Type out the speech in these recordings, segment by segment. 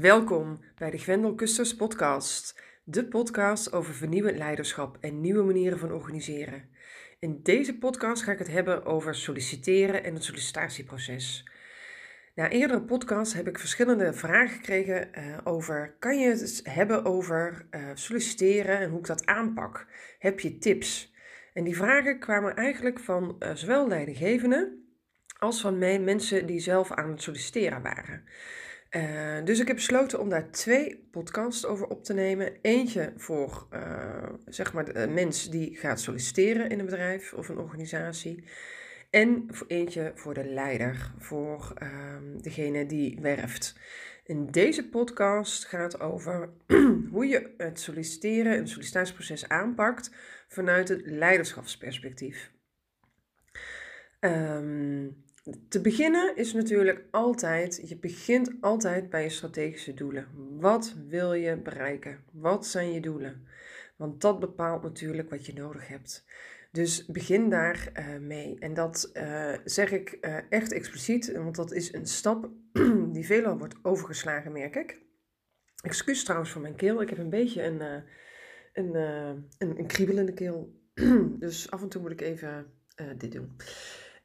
Welkom bij de Gwendel Kusters podcast, de podcast over vernieuwend leiderschap en nieuwe manieren van organiseren. In deze podcast ga ik het hebben over solliciteren en het sollicitatieproces. Na eerdere podcasts heb ik verschillende vragen gekregen uh, over, kan je het hebben over uh, solliciteren en hoe ik dat aanpak? Heb je tips? En die vragen kwamen eigenlijk van uh, zowel leidinggevenden als van mij, mensen die zelf aan het solliciteren waren. Uh, dus ik heb besloten om daar twee podcasts over op te nemen. Eentje voor uh, zeg maar de mens die gaat solliciteren in een bedrijf of een organisatie. En eentje voor de leider, voor uh, degene die werft. In deze podcast gaat over hoe je het solliciteren en het sollicitatieproces aanpakt vanuit het leiderschapsperspectief. Um, te beginnen is natuurlijk altijd, je begint altijd bij je strategische doelen. Wat wil je bereiken? Wat zijn je doelen? Want dat bepaalt natuurlijk wat je nodig hebt. Dus begin daar uh, mee. En dat uh, zeg ik uh, echt expliciet, want dat is een stap die veelal wordt overgeslagen, merk ik. Excuus trouwens voor mijn keel. Ik heb een beetje een, een, een, een kriebelende keel. dus af en toe moet ik even dit doen.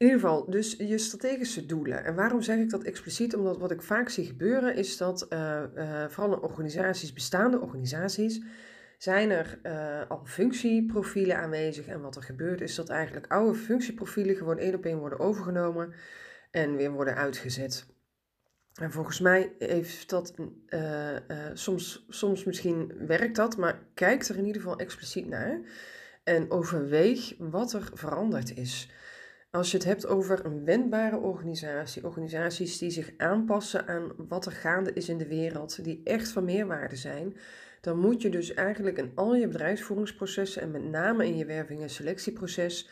In ieder geval, dus je strategische doelen. En waarom zeg ik dat expliciet? Omdat wat ik vaak zie gebeuren is dat uh, uh, vooral in organisaties, bestaande organisaties, zijn er uh, al functieprofielen aanwezig. En wat er gebeurt is dat eigenlijk oude functieprofielen gewoon één op één worden overgenomen en weer worden uitgezet. En volgens mij heeft dat soms, soms misschien werkt dat, maar kijk er in ieder geval expliciet naar en overweeg wat er veranderd is. Als je het hebt over een wendbare organisatie, organisaties die zich aanpassen aan wat er gaande is in de wereld, die echt van meerwaarde zijn, dan moet je dus eigenlijk in al je bedrijfsvoeringsprocessen en met name in je werving- en selectieproces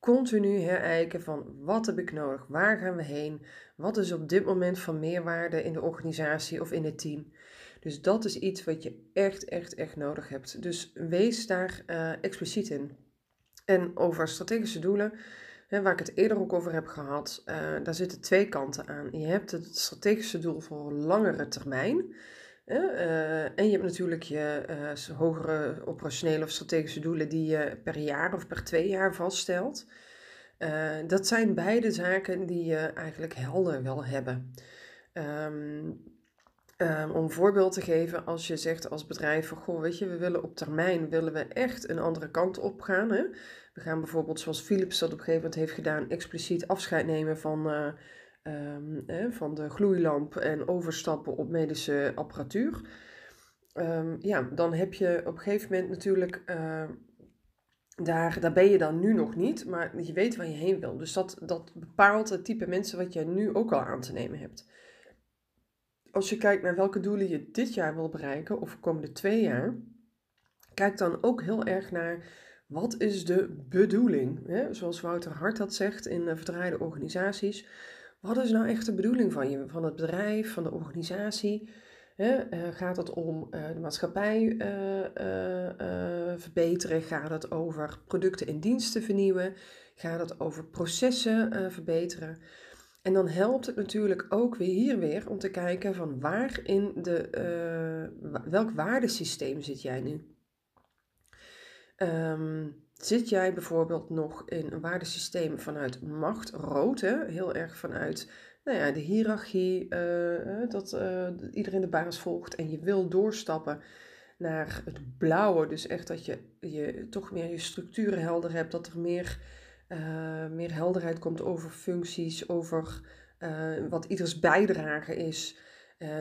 continu herijken van wat heb ik nodig, waar gaan we heen, wat is op dit moment van meerwaarde in de organisatie of in het team. Dus dat is iets wat je echt, echt, echt nodig hebt. Dus wees daar uh, expliciet in. En over strategische doelen waar ik het eerder ook over heb gehad, uh, daar zitten twee kanten aan. Je hebt het strategische doel voor langere termijn. Uh, en je hebt natuurlijk je uh, hogere operationele of strategische doelen die je per jaar of per twee jaar vaststelt. dat zijn beide zaken die je eigenlijk helder wil hebben. Um, um, om een voorbeeld te geven, als je zegt als bedrijf van goh, weet je, we willen op termijn willen we echt een andere kant op gaan. Hè? We gaan bijvoorbeeld, zoals Philips dat op een gegeven moment heeft gedaan, expliciet afscheid nemen van, uh, um, van de gloeilamp en overstappen op medische apparatuur. Um, ja, dan heb je op een gegeven moment natuurlijk, uh, daar, daar ben je dan nu nog niet, maar je weet waar je heen wil. Dus dat, dat bepaalt het type mensen wat je nu ook al aan te nemen hebt. Als je kijkt naar welke doelen je dit jaar wil bereiken of de komende twee jaar, kijk dan ook heel erg naar wat is de bedoeling? Hè? Zoals Wouter Hart dat zegt in uh, Verdraaide Organisaties. Wat is nou echt de bedoeling van je, van het bedrijf, van de organisatie? Hè? Uh, gaat het om uh, de maatschappij verbeteren? Gaat het over producten en diensten vernieuwen? Gaat het over processen verbeteren? En dan helpt het natuurlijk ook weer hier weer om te kijken van waar in de, welk waardesysteem zit jij nu? Um, zit jij bijvoorbeeld nog in een waardesysteem vanuit macht, rood, hè? heel erg vanuit nou ja, de hiërarchie, uh, dat uh, iedereen de baas volgt en je wil doorstappen naar het blauwe, dus echt dat je, je toch meer je structuren helder hebt, dat er meer, uh, meer helderheid komt over functies, over wat ieders bijdrage is,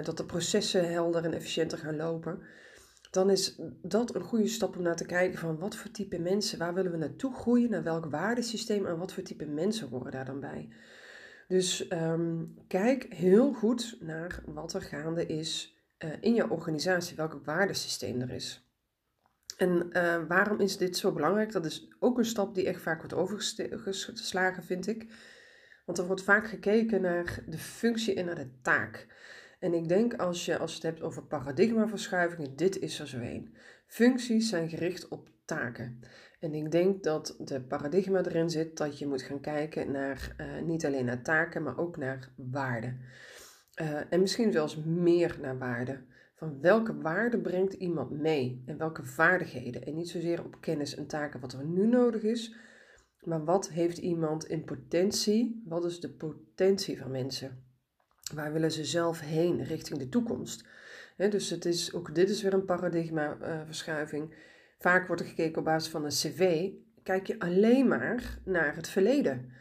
dat de processen helder en efficiënter gaan lopen dan is dat een goede stap om naar te kijken van wat voor type mensen, waar willen we naartoe groeien, naar welk waardesysteem en wat voor type mensen horen daar dan bij. Dus um, kijk heel goed naar wat er gaande is in je organisatie, welk waardesysteem er is. En uh, waarom is dit zo belangrijk? Dat is ook een stap die echt vaak wordt overgeslagen, vind ik. Want er wordt vaak gekeken naar de functie en naar de taak. En ik denk als je, als het hebt over paradigmaverschuivingen, dit is er zo een. Functies zijn gericht op taken. En ik denk dat de paradigma erin zit dat je moet gaan kijken naar uh, niet alleen naar taken, maar ook naar waarden. en misschien zelfs meer naar waarde. Van welke waarde brengt iemand mee en welke vaardigheden. En niet zozeer op kennis en taken wat er nu nodig is, maar wat heeft iemand in potentie? Wat is de potentie van mensen? Waar willen ze zelf heen richting de toekomst? dus het is, ook dit is weer een paradigmaverschuiving. Vaak wordt er gekeken op basis van een cv. Kijk je alleen maar naar het verleden.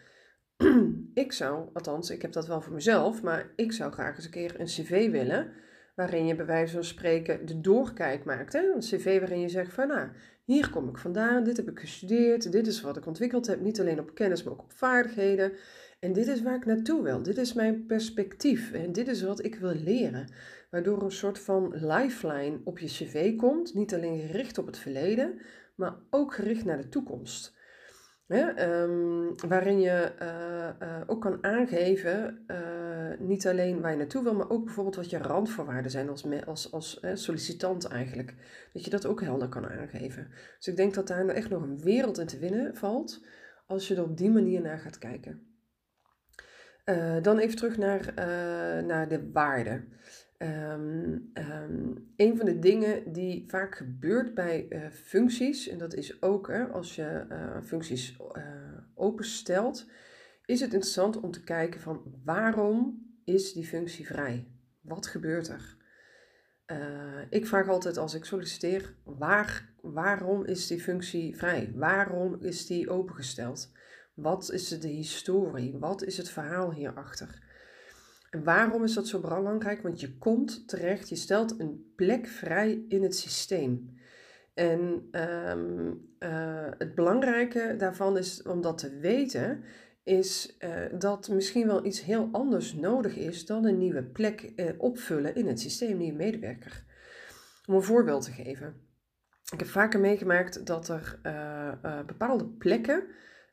ik zou, althans, ik heb dat wel voor mezelf, maar ik zou graag eens een keer een cv willen waarin je bij wijze van spreken de doorkijk maakt. Hè? Een cv waarin je zegt van nou, hier kom ik vandaan, dit heb ik gestudeerd, dit is wat ik ontwikkeld heb, niet alleen op kennis, maar ook op vaardigheden. En dit is waar ik naartoe wil, dit is mijn perspectief en dit is wat ik wil leren. Waardoor een soort van lifeline op je cv komt, niet alleen gericht op het verleden, maar ook gericht naar de toekomst. Ehm, waarin je uh, uh, ook kan aangeven, uh, niet alleen waar je naartoe wil, maar ook bijvoorbeeld wat je randvoorwaarden zijn als, als, als sollicitant eigenlijk. Dat je dat ook helder kan aangeven. Dus ik denk dat daar nou echt nog een wereld in te winnen valt, als je er op die manier naar gaat kijken. dan even terug naar, naar de waarde. Um, een van de dingen die vaak gebeurt bij uh, functies, en dat is ook hè, als je uh, functies uh, openstelt, is het interessant om te kijken van waarom is die functie vrij? Wat gebeurt er? ik vraag altijd als ik solliciteer, waar, waarom is die functie vrij? Waarom is die opengesteld? Wat is de historie? Wat is het verhaal hierachter? En waarom is dat zo belangrijk? Want je komt terecht, je stelt een plek vrij in het systeem. En um, uh, het belangrijke daarvan is om dat te weten, is uh, dat misschien wel iets heel anders nodig is dan een nieuwe plek uh, opvullen in het systeem, nieuwe medewerker. Om een voorbeeld te geven. Ik heb vaker meegemaakt dat er bepaalde plekken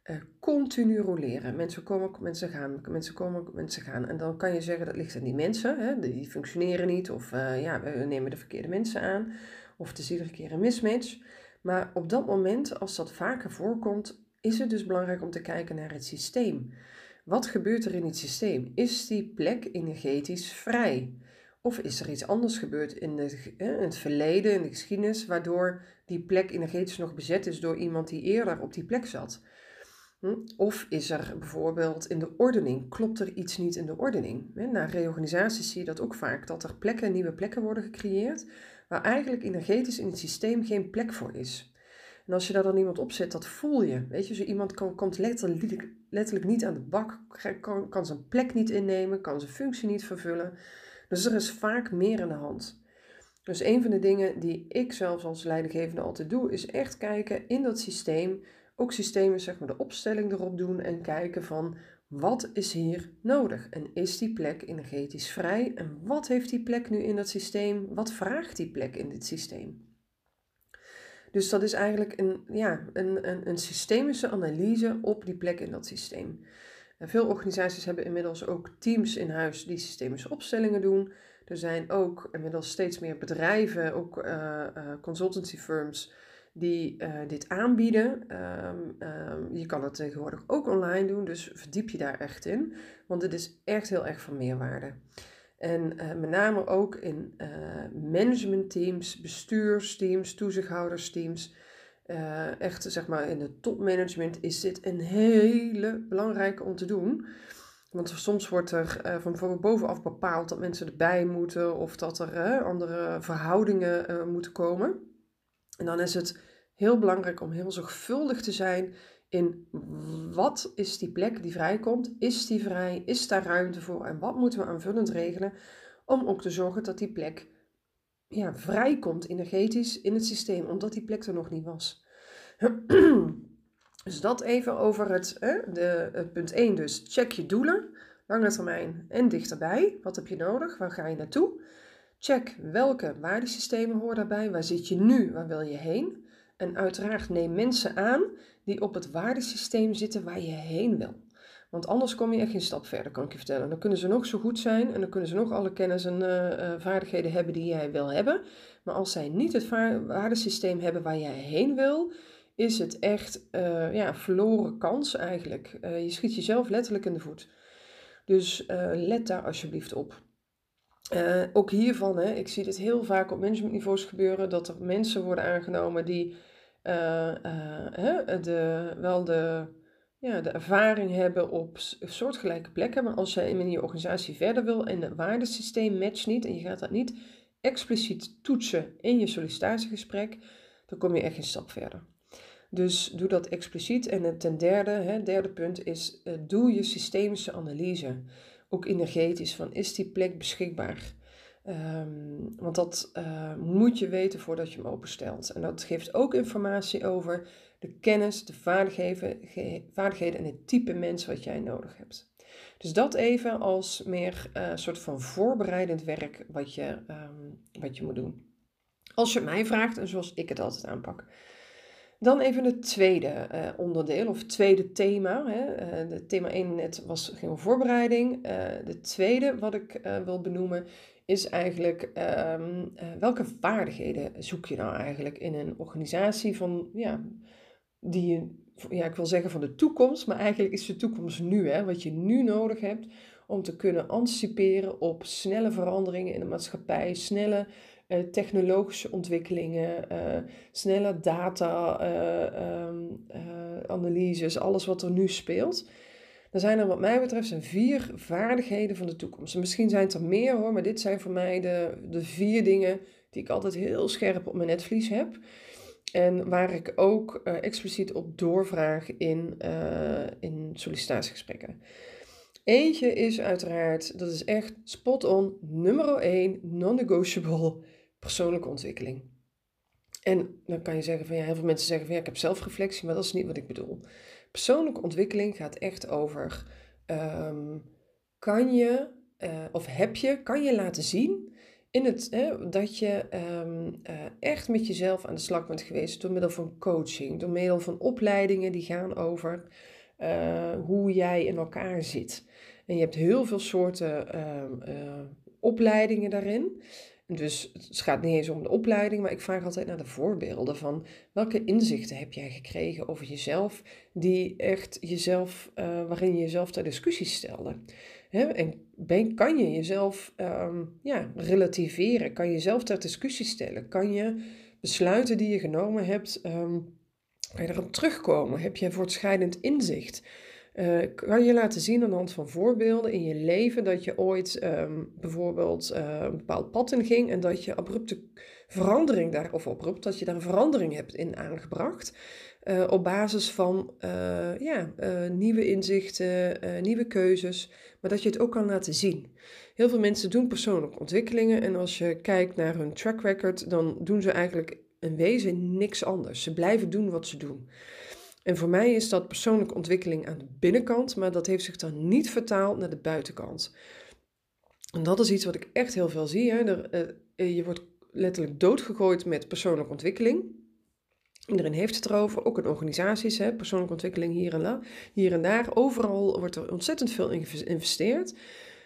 uh, continu roleren. Mensen komen, mensen gaan, mensen komen, mensen gaan. En dan kan je zeggen dat ligt aan die mensen, hè? die functioneren niet, of uh, ja, we nemen de verkeerde mensen aan, of het is iedere keer een mismatch. Maar op dat moment, als dat vaker voorkomt, is het dus belangrijk om te kijken naar het systeem. Wat gebeurt er in het systeem? Is die plek energetisch vrij? Of is er iets anders gebeurd in, in het verleden, in de geschiedenis, waardoor die plek energetisch nog bezet is door iemand die eerder op die plek zat? Hm? Of is er bijvoorbeeld in de ordening, klopt er iets niet in de ordening? Na reorganisaties zie je dat ook vaak, dat er plekken, nieuwe plekken worden gecreëerd, waar eigenlijk energetisch in het systeem geen plek voor is. En als je daar dan iemand op zet, dat voel je. Weet je, zo iemand komt letterlijk, letterlijk niet aan de bak, kan, kan zijn plek niet innemen, kan zijn functie niet vervullen. Dus er is vaak meer aan de hand. Dus een van de dingen die ik zelfs als leidinggevende altijd doe, is echt kijken in dat systeem ook systemen zeg maar de opstelling erop doen en kijken van wat is hier nodig en is die plek energetisch vrij en wat heeft die plek nu in dat systeem, wat vraagt die plek in dit systeem. Dus dat is eigenlijk een, ja, een, een, een systemische analyse op die plek in dat systeem. Veel organisaties hebben inmiddels ook teams in huis die systemische opstellingen doen. Er zijn ook inmiddels steeds meer bedrijven, ook uh, consultancy firms, die uh, dit aanbieden. Um, um, je kan het tegenwoordig ook online doen, dus verdiep je daar echt in, want het is echt heel erg van meerwaarde. En uh, met name ook in uh, managementteams, bestuursteams, toezichthoudersteams. echt zeg maar in het topmanagement is dit een hele belangrijke om te doen. Want soms wordt er van bovenaf bepaald dat mensen erbij moeten of dat er andere verhoudingen moeten komen. En dan is het heel belangrijk om heel zorgvuldig te zijn in wat is die plek die vrijkomt? Is die vrij? Is daar ruimte voor? En wat moeten we aanvullend regelen om ook te zorgen dat die plek ja, vrijkomt energetisch in het systeem, omdat die plek er nog niet was. Dus dat even over het, de, het punt 1. Dus check je doelen, lange termijn en dichterbij. Wat heb je nodig? Waar ga je naartoe? Check welke waardesystemen horen daarbij. Waar zit je nu? Waar wil je heen? En uiteraard neem mensen aan die op het waardesysteem zitten waar je heen wil. Want anders kom je echt geen stap verder, kan ik je vertellen. Dan kunnen ze nog zo goed zijn en dan kunnen ze nog alle kennis en uh, vaardigheden hebben die jij wil hebben. Maar als zij niet het waardesysteem hebben waar jij heen wil, is het echt uh, ja, verloren kans eigenlijk. je schiet jezelf letterlijk in de voet. Dus let daar alsjeblieft op. Uh, ook hiervan, hè, ik zie dit heel vaak op managementniveaus gebeuren, dat er mensen worden aangenomen die uh, uh, de, wel de, ja, de ervaring hebben op soortgelijke plekken, maar als jij in je organisatie verder wil en het waardesysteem matcht niet en je gaat dat niet expliciet toetsen in je sollicitatiegesprek, dan kom je echt een stap verder. Dus doe dat expliciet. En ten derde, hè, derde punt is, doe je systemische analyse. Ook energetisch, van is die plek beschikbaar? Um, want dat uh, moet je weten voordat je hem openstelt. En dat geeft ook informatie over de kennis, de vaardigheden, vaardigheden en het type mens wat jij nodig hebt. Dus dat even als meer uh, soort van voorbereidend werk wat je, um, wat je moet doen. Als je mij vraagt, en zoals ik het altijd aanpak. Dan even het tweede uh, onderdeel of tweede thema. Hè. De thema 1 net was geen voorbereiding. Uh, de tweede wat ik wil benoemen is eigenlijk um, welke vaardigheden zoek je nou eigenlijk in een organisatie van, ja, die ja, ik wil zeggen van de toekomst, maar eigenlijk is de toekomst nu, hè, wat je nu nodig hebt om te kunnen anticiperen op snelle veranderingen in de maatschappij, snelle uh, technologische ontwikkelingen, uh, snelle data-analyses, ehm, alles wat er nu speelt. Dan zijn er wat mij betreft zijn vier vaardigheden van de toekomst. En misschien zijn het er meer hoor, maar dit zijn voor mij de, de vier dingen die ik altijd heel scherp op mijn netvlies heb. En waar ik ook expliciet op doorvraag in, in sollicitatiegesprekken. Eentje is uiteraard, dat is echt spot on, nummer 1, non-negotiable, persoonlijke ontwikkeling. En dan kan je zeggen van ja, heel veel mensen zeggen van ja, ik heb zelfreflectie, maar dat is niet wat ik bedoel. Persoonlijke ontwikkeling gaat echt over, um, kan je, uh, of heb je, kan je laten zien in het, hè, dat je um, uh, echt met jezelf aan de slag bent geweest door middel van coaching, door middel van opleidingen die gaan over uh, hoe jij in elkaar zit. En je hebt heel veel soorten uh, opleidingen daarin. Dus het gaat niet eens om de opleiding, maar ik vraag altijd naar de voorbeelden van welke inzichten heb jij gekregen over jezelf, die echt jezelf, uh, waarin je jezelf ter discussie stelde. Hè? En ben, kan je jezelf um, ja, relativeren? Kan je jezelf ter discussie stellen? Kan je besluiten die je genomen hebt, um, kan je erop terugkomen? Heb je voortschrijdend inzicht? Uh, kan je laten zien aan de hand van voorbeelden in je leven dat je ooit um, bijvoorbeeld uh, een bepaald pad in ging en dat je abrupte verandering daar, of dat je daar een verandering hebt in aangebracht. Uh, op basis van ja, nieuwe inzichten, nieuwe keuzes, maar dat je het ook kan laten zien. Heel veel mensen doen persoonlijke ontwikkelingen en als je kijkt naar hun track record, dan doen ze eigenlijk in wezen niks anders. Ze blijven doen wat ze doen. En voor mij is dat persoonlijke ontwikkeling aan de binnenkant, maar dat heeft zich dan niet vertaald naar de buitenkant. En dat is iets wat ik echt heel veel zie. Hè. Er, uh, je wordt letterlijk doodgegooid met persoonlijke ontwikkeling. Iedereen heeft het erover, ook in organisaties, hè, persoonlijke ontwikkeling hier en, hier en daar. Overal wordt er ontzettend veel in geïnvesteerd.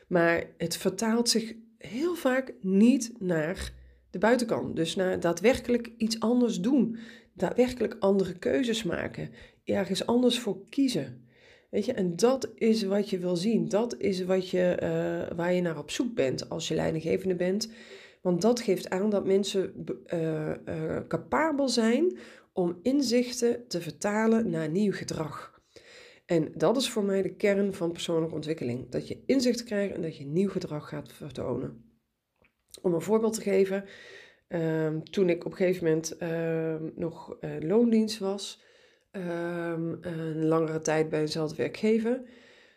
Maar het vertaalt zich heel vaak niet naar de buitenkant. Dus naar daadwerkelijk iets anders doen. Daadwerkelijk andere keuzes maken ergens anders voor kiezen. Weet je, en dat is wat je wil zien. Dat is wat je, uh, waar je naar op zoek bent als je leidinggevende bent. Want dat geeft aan dat mensen uh, uh, capabel zijn om inzichten te vertalen naar nieuw gedrag. En dat is voor mij de kern van persoonlijke ontwikkeling. Dat je inzicht krijgt en dat je nieuw gedrag gaat vertonen. Om een voorbeeld te geven, uh, toen ik op een gegeven moment ehm, nog loondienst was, um, een langere tijd bij dezelfde werkgever.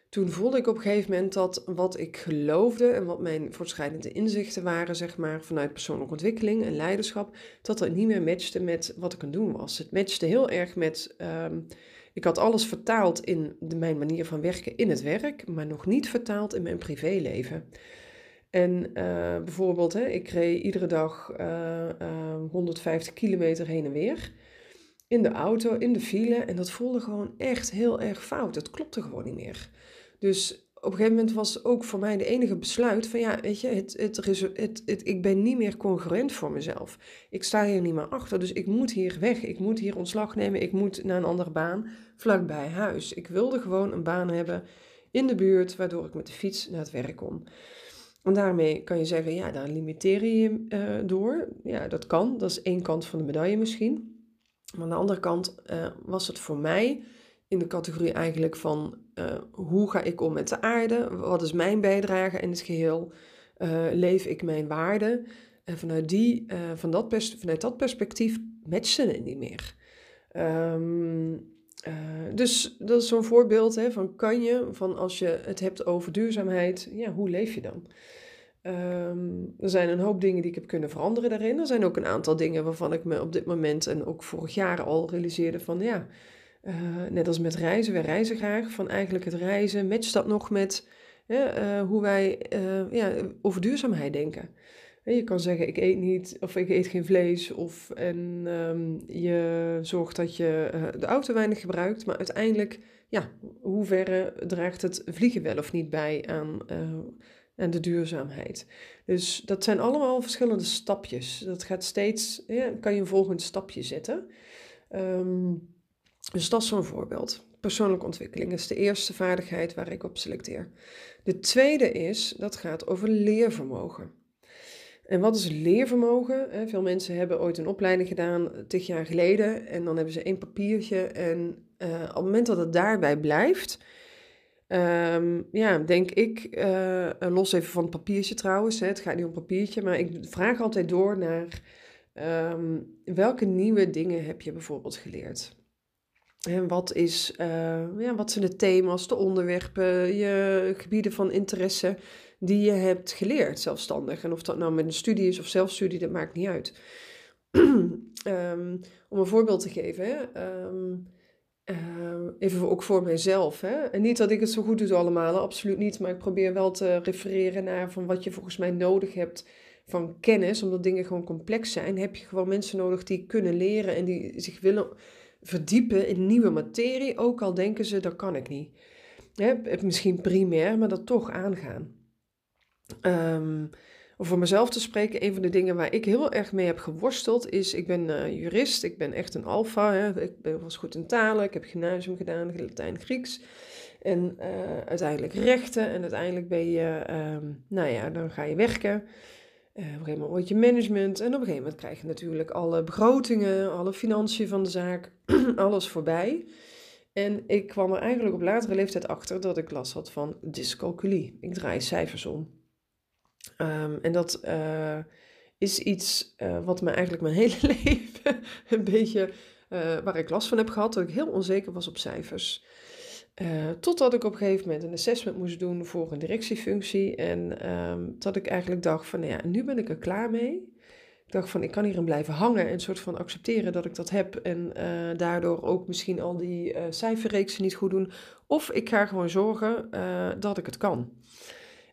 Toen voelde ik op een gegeven moment dat wat ik geloofde en wat mijn voortschrijdende inzichten waren, zeg maar, vanuit persoonlijke ontwikkeling en leiderschap, dat het niet meer matchte met wat ik aan het doen was. Het matchte heel erg met, um, ik had alles vertaald in de, mijn manier van werken in het werk, maar nog niet vertaald in mijn privéleven. En uh, bijvoorbeeld, hè, ik reed iedere dag uh, uh, 150 kilometer heen en weer in de auto, in de file. En dat voelde gewoon echt heel erg fout. Het klopte gewoon niet meer. Dus op een gegeven moment was ook voor mij de enige besluit van ja, weet je, het, het, het, het, ik ben niet meer congruent voor mezelf. Ik sta hier niet meer achter, dus ik moet hier weg. Ik moet hier ontslag nemen. Ik moet naar een andere baan vlakbij huis. Ik wilde gewoon een baan hebben in de buurt, waardoor ik met de fiets naar het werk kon. En daarmee kan je zeggen, ja, daar limiteer je je uh, door. Ja, dat kan. Dat is één kant van de medaille misschien. Maar aan de andere kant uh, was het voor mij in de categorie eigenlijk van uh, hoe ga ik om met de aarde? Wat is mijn bijdrage in het geheel? leef ik mijn waarden? En vanuit, die, van dat vanuit dat perspectief matchte het niet meer. Uh, dus dat is zo'n voorbeeld hè, van kan je, van als je het hebt over duurzaamheid, ja, hoe leef je dan? Um, er zijn een hoop dingen die ik heb kunnen veranderen daarin. Er zijn ook een aantal dingen waarvan ik me op dit moment en ook vorig jaar al realiseerde van ja, uh, net als met reizen, wij reizen graag, van eigenlijk het reizen, matcht dat nog met uh, hoe wij ja, over duurzaamheid denken. Je kan zeggen, ik eet niet, of ik eet geen vlees, of en um, je zorgt dat je de auto weinig gebruikt. Maar uiteindelijk, ja, hoe ver draagt het vliegen wel of niet bij aan, aan de duurzaamheid? Dus dat zijn allemaal verschillende stapjes. Dat gaat steeds, kan je een volgend stapje zetten. Um, dus dat is zo'n voorbeeld. Persoonlijke ontwikkeling is de eerste vaardigheid waar ik op selecteer. De tweede is, dat gaat over leervermogen. En wat is leervermogen? Veel mensen hebben ooit een opleiding gedaan, tig jaar geleden, en dan hebben ze één papiertje. En uh, op het moment dat het daarbij blijft, um, ja, denk ik, uh, los even van het papiertje trouwens, hè, het gaat niet om papiertje, maar ik vraag altijd door naar um, welke nieuwe dingen heb je bijvoorbeeld geleerd? En wat, is, uh, ja, wat zijn de thema's, de onderwerpen, je gebieden van interesse? die je hebt geleerd zelfstandig. En of dat nou met een studie is of zelfstudie, dat maakt niet uit. um, om een voorbeeld te geven, uh, even ook voor mijzelf. Hè? En niet dat ik het zo goed doe allemaal, absoluut niet. Maar ik probeer wel te refereren naar van wat je volgens mij nodig hebt van kennis. Omdat dingen gewoon complex zijn, heb je gewoon mensen nodig die kunnen leren en die zich willen verdiepen in nieuwe materie. Ook al denken ze, dat kan ik niet. Hè? Misschien primair, maar dat toch aangaan. Um, voor mezelf te spreken, een van de dingen waar ik heel erg mee heb geworsteld is, ik ben uh, jurist, ik ben echt een alfa, ik ben, was goed in talen, ik heb gymnasium gedaan, Latijn, Grieks. En uh, uiteindelijk rechten en uiteindelijk ben je, um, nou ja, dan ga je werken. Uh, op een gegeven moment word je management en op een gegeven moment krijg je natuurlijk alle begrotingen, alle financiën van de zaak, alles voorbij. En ik kwam er eigenlijk op latere leeftijd achter dat ik last had van dyscalculie. Ik draai cijfers om. Um, en dat uh, is iets uh, wat me eigenlijk mijn hele leven een beetje, uh, waar ik last van heb gehad, dat ik heel onzeker was op cijfers. totdat ik op een gegeven moment een assessment moest doen voor een directiefunctie. En um, dat ik eigenlijk dacht van, nou ja, nu ben ik er klaar mee. Ik dacht van, ik kan hierin blijven hangen en soort van accepteren dat ik dat heb. En daardoor ook misschien al die cijferreeksen niet goed doen. Of ik ga gewoon zorgen dat ik het kan.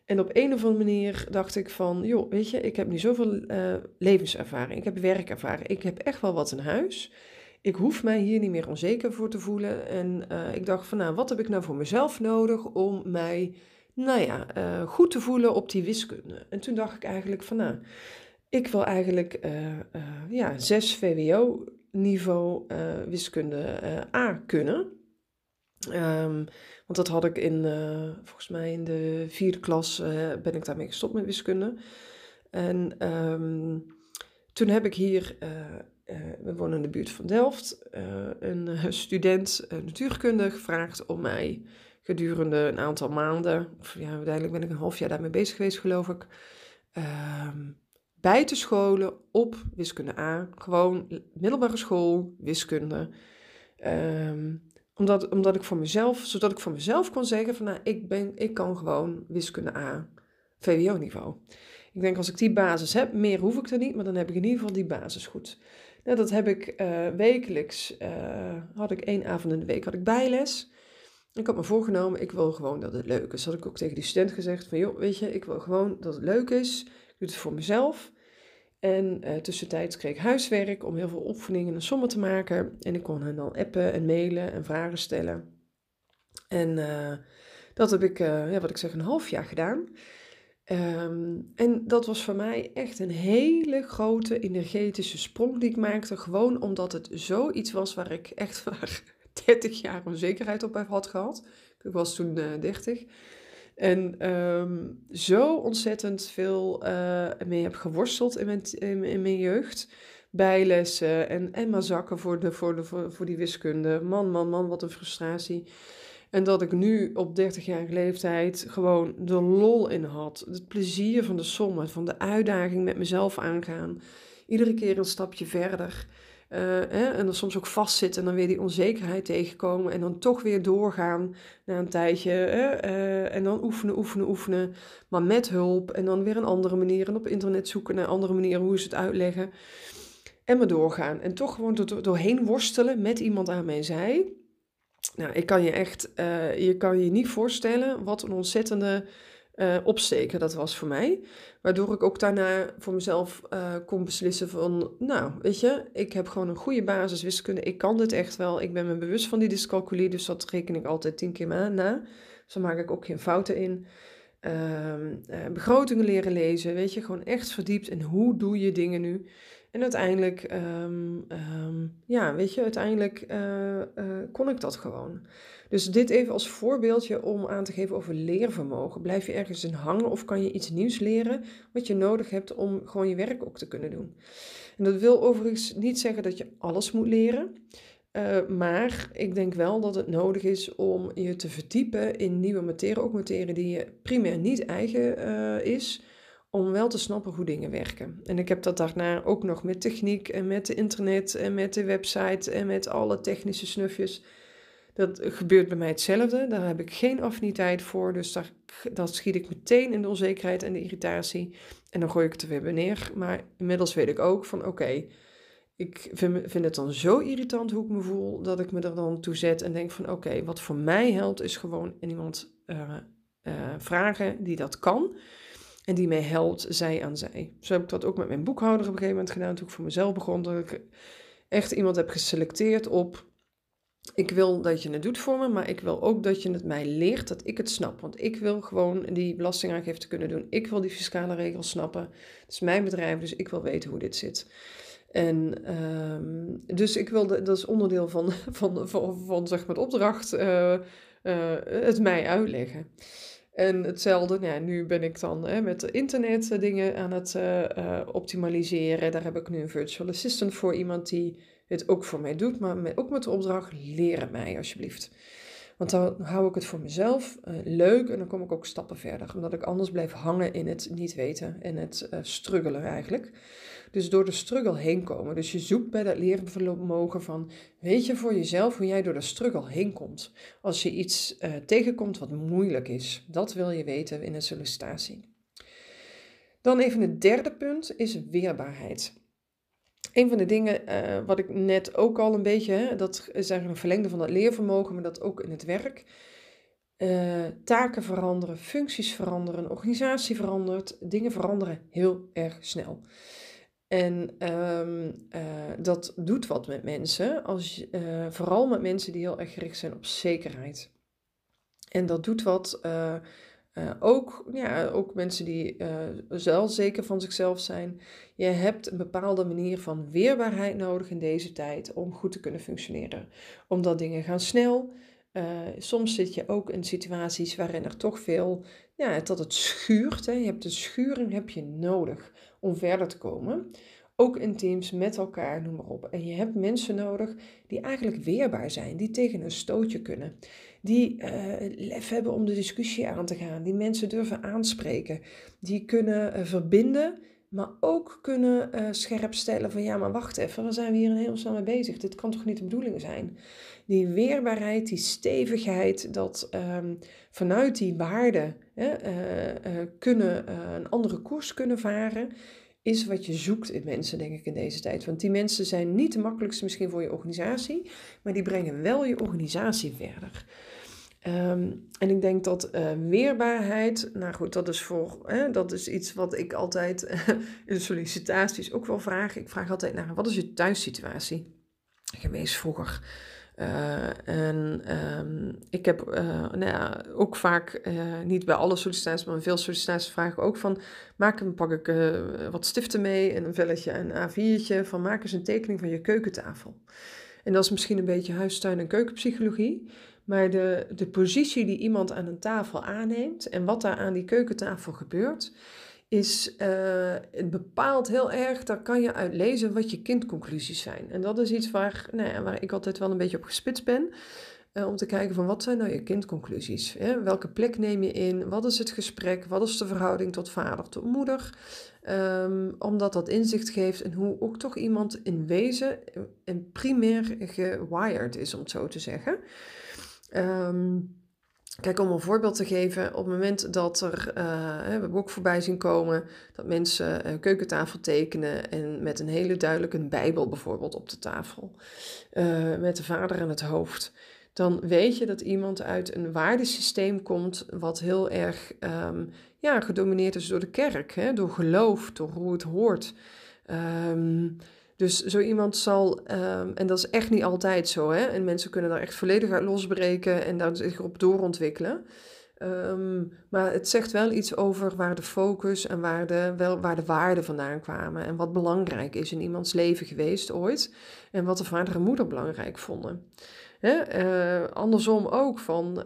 En op een of andere manier dacht ik van, joh, weet je, ik heb nu zoveel uh, levenservaring, ik heb werkervaring, ik heb echt wel wat in huis. Ik hoef mij hier niet meer onzeker voor te voelen. En uh, ik dacht van, nou, wat heb ik nou voor mezelf nodig om mij, nou ja, uh, goed te voelen op die wiskunde? En toen dacht ik eigenlijk van, nou, ik wil eigenlijk, ja, 6 VWO-niveau wiskunde A kunnen. Um, want dat had ik in, uh, volgens mij in de vierde klas, uh, ben ik daarmee gestopt met wiskunde. En um, toen heb ik hier, uh, we wonen in de buurt van Delft, een student natuurkunde gevraagd om mij gedurende een aantal maanden, of ja, uiteindelijk ben ik een half jaar daarmee bezig geweest geloof ik, um, bij te scholen op wiskunde A. Gewoon middelbare school, wiskunde. Um, omdat, omdat ik voor mezelf, zodat ik voor mezelf kon zeggen van nou, ik, ben, ik kan gewoon wiskunde A, VWO-niveau. Ik denk als ik die basis heb, meer hoef ik er niet, maar dan heb ik in ieder geval die basis goed. Nou, dat heb ik uh, wekelijks, uh, had ik één avond in de week had ik bijles. Ik had me voorgenomen, ik wil gewoon dat het leuk is. Had ik ook tegen die student gezegd van joh, weet je, ik wil gewoon dat het leuk is. Ik doe het voor mezelf. En uh, tussentijds kreeg ik huiswerk om heel veel oefeningen en sommen te maken. En ik kon hen dan appen en mailen en vragen stellen. En uh, dat heb ik, uh, ja, wat ik zeg, een half jaar gedaan. Um, en dat was voor mij echt een hele grote energetische sprong die ik maakte. Gewoon omdat het zoiets was waar ik echt waar 30 jaar onzekerheid op heb had gehad. Ik was toen 30. En ehm, zo ontzettend veel uh, mee heb geworsteld in mijn, in, mijn jeugd. Bijlessen en, en maar zakken voor, de, voor, de, voor, voor die wiskunde. Man, man, man, wat een frustratie. En dat ik nu op 30-jarige leeftijd gewoon de lol in had. Het plezier van de sommen, van de uitdaging met mezelf aangaan. Iedere keer een stapje verder. Uh, hè, en dan soms ook vastzitten en dan weer die onzekerheid tegenkomen. En dan toch weer doorgaan na een tijdje. Hè, uh, en dan oefenen, oefenen, oefenen. Maar met hulp. En dan weer een andere manier. En op internet zoeken naar andere manieren hoe ze het uitleggen. En maar doorgaan. En toch gewoon door, doorheen worstelen met iemand aan mijn zij. Nou, ik kan je echt, uh, je kan je niet voorstellen wat een ontzettende uh, opsteken dat was voor mij. Waardoor ik ook daarna voor mezelf uh, kon beslissen van, nou, weet je, ik heb gewoon een goede basis wiskunde. Ik kan dit echt wel. Ik ben me bewust van die dyscalculie, dus dat reken ik altijd tien keer na. Dus dan maak ik ook geen fouten in. Uh, begrotingen leren lezen, weet je, gewoon echt verdiept in hoe doe je dingen nu. En uiteindelijk, ehm, ehm, ja, weet je, uiteindelijk uh, uh, kon ik dat gewoon. Dus dit even als voorbeeldje om aan te geven over leervermogen. Blijf je ergens in hangen of kan je iets nieuws leren wat je nodig hebt om gewoon je werk ook te kunnen doen? En dat wil overigens niet zeggen dat je alles moet leren. Uh, maar ik denk wel dat het nodig is om je te verdiepen in nieuwe materie, ook materie die je primair niet eigen is, om wel te snappen hoe dingen werken. En ik heb dat daarna ook nog met techniek en met de internet en met de website en met alle technische snufjes. Dat gebeurt bij mij hetzelfde. Daar heb ik geen affiniteit voor. Dus daar, dat schiet ik meteen in de onzekerheid en de irritatie. En dan gooi ik het er weer neer. Maar inmiddels weet ik ook van oké, ik vind, het dan zo irritant hoe ik me voel. Dat ik me er dan toe zet en denk van oké, wat voor mij helpt is gewoon iemand uh, uh, vragen die dat kan. En die mij helpt, zij aan zij. Zo heb ik dat ook met mijn boekhouder op een gegeven moment gedaan. Toen ik voor mezelf begon. Dat ik echt iemand heb geselecteerd op. Ik wil dat je het doet voor me, maar ik wil ook dat je het mij leert, dat ik het snap. Want ik wil gewoon die belastingaangifte kunnen doen. Ik wil die fiscale regels snappen. Het is mijn bedrijf, dus ik wil weten hoe dit zit. En um, dus ik wil, dat is onderdeel van, van, van, van, zeg maar, opdracht, uh, uh, het mij uitleggen. En hetzelfde, nou ja, nu ben ik dan hè, met internet eh, dingen aan het uh, uh, optimaliseren. Daar heb ik nu een virtual assistant voor, iemand die het ook voor mij doet, maar ook met de opdracht, leren mij alsjeblieft. Want dan hou ik het voor mezelf uh, leuk en dan kom ik ook stappen verder. Omdat ik anders blijf hangen in het niet weten en het uh, struggelen eigenlijk. Dus door de struggle heen komen. Dus je zoekt bij dat leervermogen van, weet je voor jezelf hoe jij door de struggle heen komt. Als je iets uh, tegenkomt wat moeilijk is. Dat wil je weten in een sollicitatie. Dan even het derde punt is weerbaarheid. Een van de dingen uh, wat ik net ook al een beetje, dat is eigenlijk een verlengde van dat leervermogen, maar dat ook in het werk. Uh, taken veranderen, functies veranderen, organisatie verandert, dingen veranderen heel erg snel. En uh, dat doet wat met mensen, als, vooral met mensen die heel erg gericht zijn op zekerheid. En dat doet wat uh, ook, ja, ook mensen die zelf zeker van zichzelf zijn. Je hebt een bepaalde manier van weerbaarheid nodig in deze tijd om goed te kunnen functioneren. Omdat dingen gaan snel. Uh, soms zit je ook in situaties waarin er toch veel, ja, dat het schuurt. Hè. Je hebt de schuring heb je nodig om verder te komen. Ook in teams met elkaar, noem maar op. En je hebt mensen nodig die eigenlijk weerbaar zijn, die tegen een stootje kunnen die uh, lef hebben om de discussie aan te gaan, die mensen durven aanspreken, die kunnen uh, verbinden, maar ook kunnen uh, scherp stellen van ja, maar wacht even, waar zijn we hier in hemelsnaam mee bezig? Dit kan toch niet de bedoeling zijn? Die weerbaarheid, die stevigheid, dat um, vanuit die waarden kunnen een andere koers kunnen varen is wat je zoekt in mensen, denk ik, in deze tijd. Want die mensen zijn niet de makkelijkste misschien voor je organisatie, maar die brengen wel je organisatie verder. Um, en ik denk dat uh, weerbaarheid, nou goed, dat is, voor, hè, dat is iets wat ik altijd in sollicitaties ook wel vraag. Ik vraag altijd naar, wat is je thuissituatie geweest vroeger? Uh, en um, ik heb uh, nou ja, ook vaak, uh, niet bij alle sollicitaties, maar veel sollicitaties vragen ook van, maak pak ik wat stiften mee en een velletje en een A4'tje van maak eens een tekening van je keukentafel. En dat is misschien een beetje huistuin- en keukenpsychologie. Maar de, de positie die iemand aan een tafel aanneemt en wat daar aan die keukentafel gebeurt, is, uh, het bepaalt heel erg, daar kan je uit lezen wat je kindconclusies zijn. En dat is iets waar, nou ja, waar ik altijd wel een beetje op gespitst ben. Uh, om te kijken van wat zijn nou je kindconclusies? Hè? Welke plek neem je in? Wat is het gesprek? Wat is de verhouding tot vader, tot moeder? Um, omdat dat inzicht geeft en hoe ook toch iemand in wezen en primair gewired is, om het zo te zeggen. Um, Kijk, om een voorbeeld te geven, op het moment dat er, uh, we ook voorbij zien komen, dat mensen een keukentafel tekenen en met een hele duidelijke Bijbel bijvoorbeeld op de tafel, uh, met de vader aan het hoofd, dan weet je dat iemand uit een waardesysteem komt wat heel erg um, ja, gedomineerd is door de kerk, hè, door geloof, door hoe het hoort. Um, dus zo iemand zal, ehm, en dat is echt niet altijd zo, hè, en mensen kunnen daar echt volledig uit losbreken en daar zich op doorontwikkelen. Um, maar het zegt wel iets over waar de focus en waar de, wel, waar de waarden vandaan kwamen. En wat belangrijk is in iemands leven geweest ooit. En wat de vader en moeder belangrijk vonden. Hè, uh, andersom ook van,